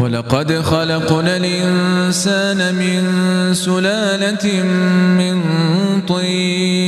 ولقد خلقنا الإنسان من سلالة من طين.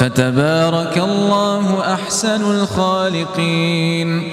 فتبارك الله أحسن الخالقين.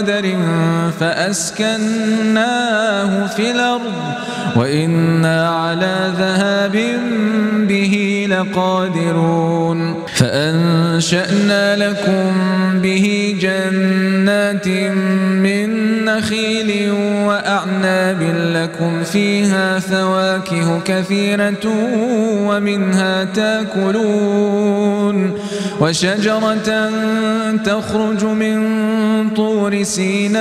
بقدر فأسكناه في الأرض وإنا على ذهاب به لقادرون فأنشأنا لكم به جنات من نخيل وأعناب لكم فيها فواكه كثيرة ومنها تاكلون وشجرة تخرج من طور سيناء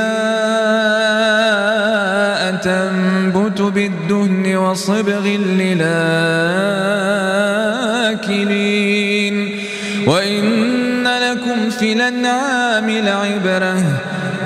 تنبت بالدهن وصبغ للاكلين وإن لكم في الأنعام لعبرة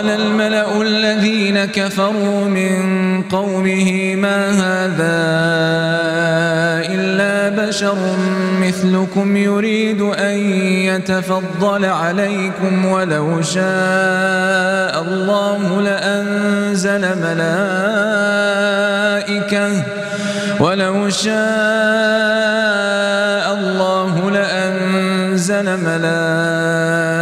الملأ الذين كفروا من قومه ما هذا إلا بشر مثلكم يريد أن يتفضل عليكم ولو شاء الله لأنزل ملائكة ولو شاء الله لأنزل ملائكة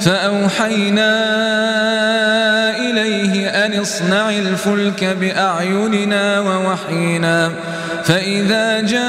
فأوحينا إليه أن اصنع الفلك بأعيننا ووحينا فإذا جاء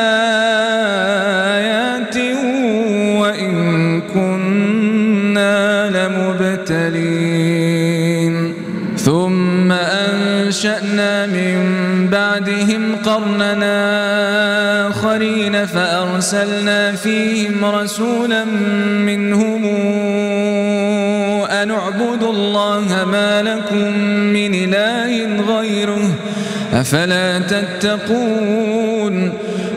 بعدهم قرننا آخرين فأرسلنا فيهم رسولا منهم أن اعبدوا الله ما لكم من إله غيره أفلا تتقون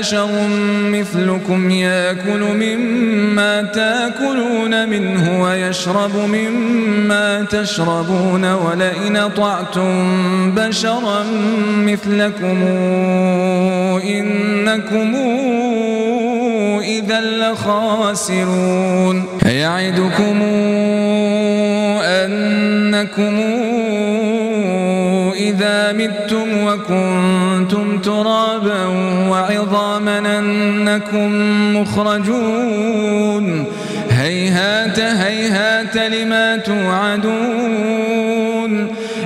بشر مثلكم يأكل مما تاكلون منه ويشرب مما تشربون ولئن طعتم بشرا مثلكم إنكم إذا لخاسرون. يعدكم أنكم إذا متم وكنتم ترابا وعظاما أنكم مخرجون هيهات هيهات لما توعدون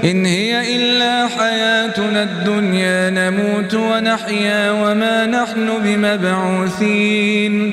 إن هي إلا حياتنا الدنيا نموت ونحيا وما نحن بمبعوثين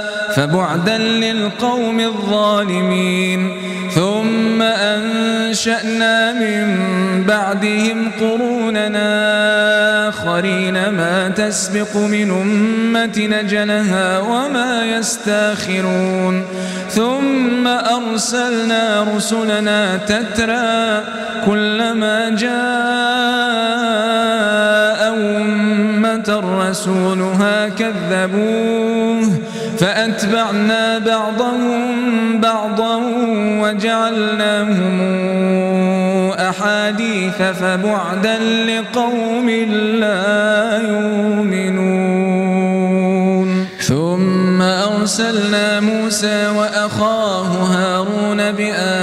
فبعدا للقوم الظالمين. ثم أنشأنا من بعدهم قروننا آخرين ما تسبق من أمة نجلها وما يستاخرون. ثم أرسلنا رسلنا تترى كلما جاء أمة رسولها كذبوه فأتبعنا بعضهم بعضا وجعلناهم أحاديث فبعدا لقوم لا يؤمنون. ثم أرسلنا موسى وأخاه هارون بآياتنا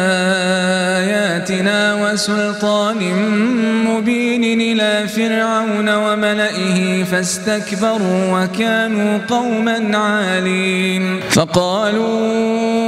وسلطان مبين إلى فرعون وملئه فاستكبروا وكانوا قوما عالين فقالوا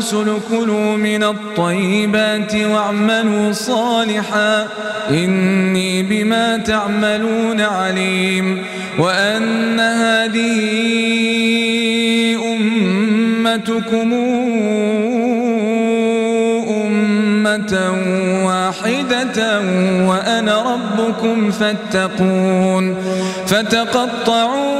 الرسل كلوا من الطيبات واعملوا صالحا. إني بما تعملون عليم. وأن هذه أمتكم أمة واحدة وأنا ربكم فاتقون. فتقطعوا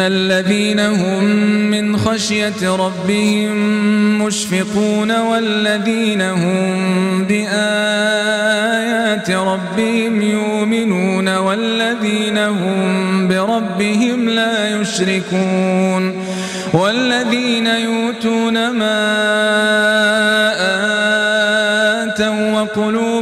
الذين هم من خشية ربهم مشفقون والذين هم بآيات ربهم يؤمنون والذين هم بربهم لا يشركون والذين يؤتون ما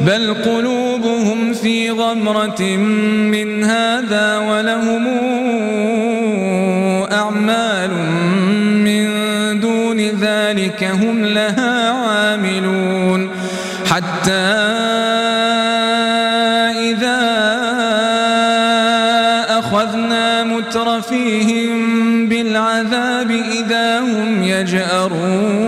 بل قلوبهم في غمرة من هذا ولهم أعمال من دون ذلك هم لها عاملون. حتى إذا أخذنا مترفيهم بالعذاب إذا هم يجأرون.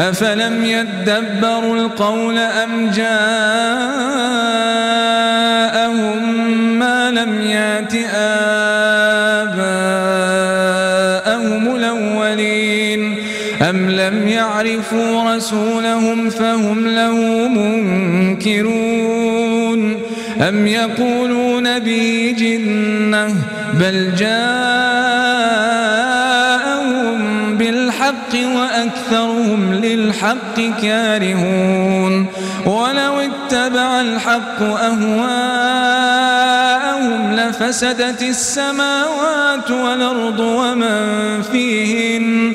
أفلم يدبروا القول أم جاءهم ما لم يات آباءهم الأولين أم لم يعرفوا رسولهم فهم له منكرون أم يقولون به جنة بل جاءهم وأكثرهم للحق كارهون ولو اتبع الحق أهواءهم لفسدت السماوات والأرض ومن فيهن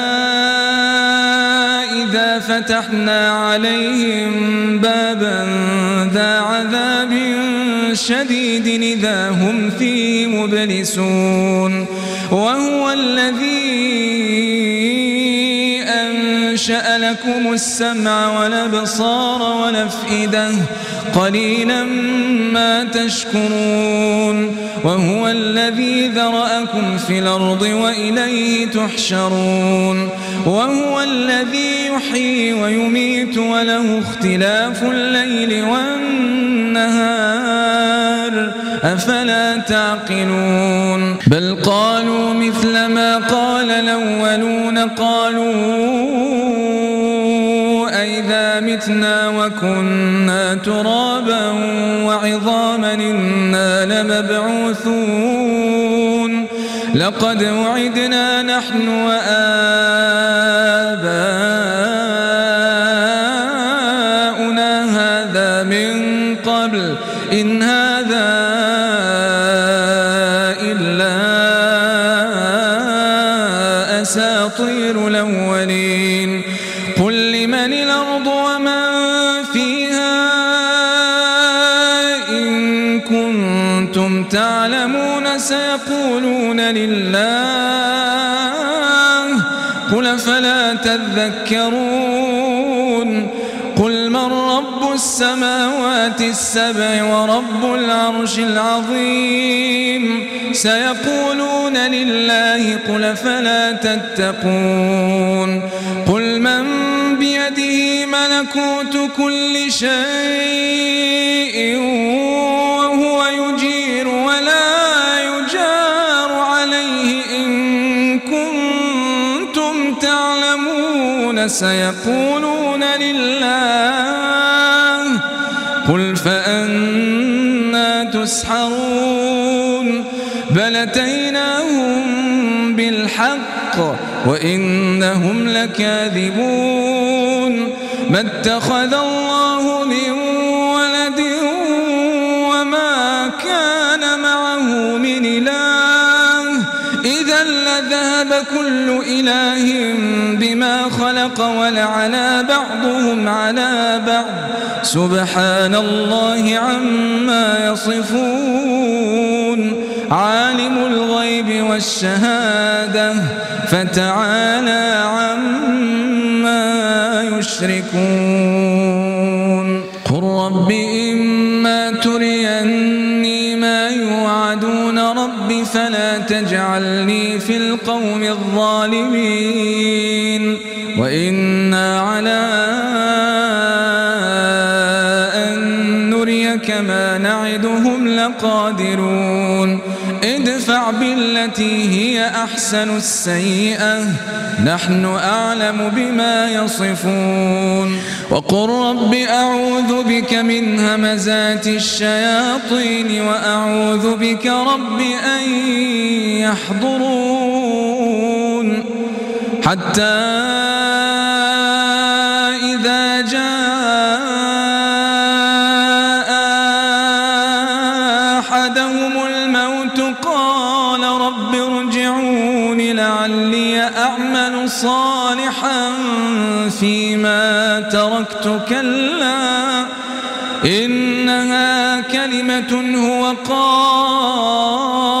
فتحنا عليهم بابا ذا عذاب شديد إذا هم فيه مبلسون. وهو الذي أنشأ لكم السمع والأبصار والأفئدة قليلا ما تشكرون وهو الذي ذرأكم في الأرض وإليه تحشرون وهو الذي يحيي ويميت وله اختلاف الليل والنهار أفلا تعقلون بل قالوا مثل ما قال الأولون قالوا متنا وكنا ترابا وعظاما إنا لمبعوثون. لقد وعدنا نحن وآباؤنا تذكرون قل من رب السماوات السبع ورب العرش العظيم سيقولون لله قل فلا تتقون قل من بيده ملكوت كل شيء سيقولون لله قل فأنا تسحرون بل أتيناهم بالحق وإنهم لكاذبون ما اتخذ الله من لذهب كل إله بما خلق ولعلى بعضهم على بعض. سبحان الله عما يصفون. عالم الغيب والشهادة. فتعالى عما يشركون. فلا تجعلني في القوم الظالمين وإنا على أن نريك ما نعدهم لقادرون. ادفع بالتي هي أحسن السيئة. نحن أعلم بما يصفون. وقل رب أعوذ بك من همزات الشياطين وأعوذ بك رب أن يحضرون. حتى قال رب ارجعون لعلي أعمل صالحا فيما تركت كلا. إنها كلمة هو قائلها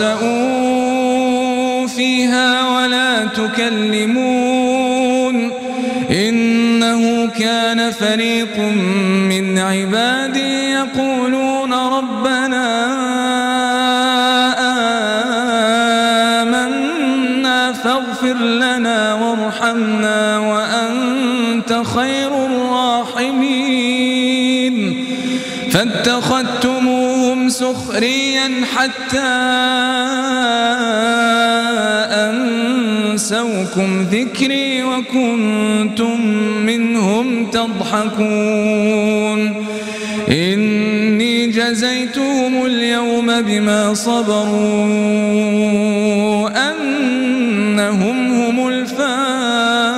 اخسئوا فيها ولا تكلمون إنه كان فريق من عبادي يقولون ربنا سخريا حتى أنسوكم ذكري وكنتم منهم تضحكون. إني جزيتهم اليوم بما صبروا أنهم هم الفائزون.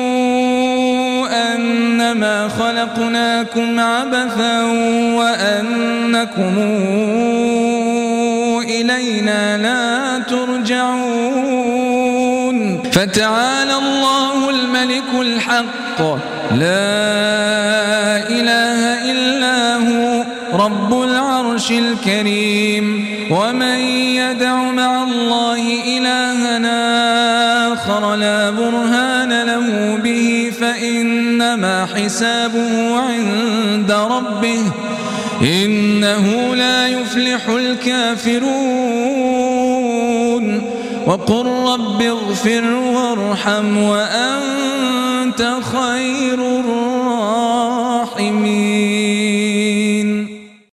أنما خلقناكم عبثا وأنكم إلينا لا ترجعون. فتعالى الله الملك الحق. لا إله إلا هو رب العرش الكريم. ومن يدع مع الله إلهنا حسابه عند ربه إنه لا يفلح الكافرون وقل رب اغفر وارحم وأنت خير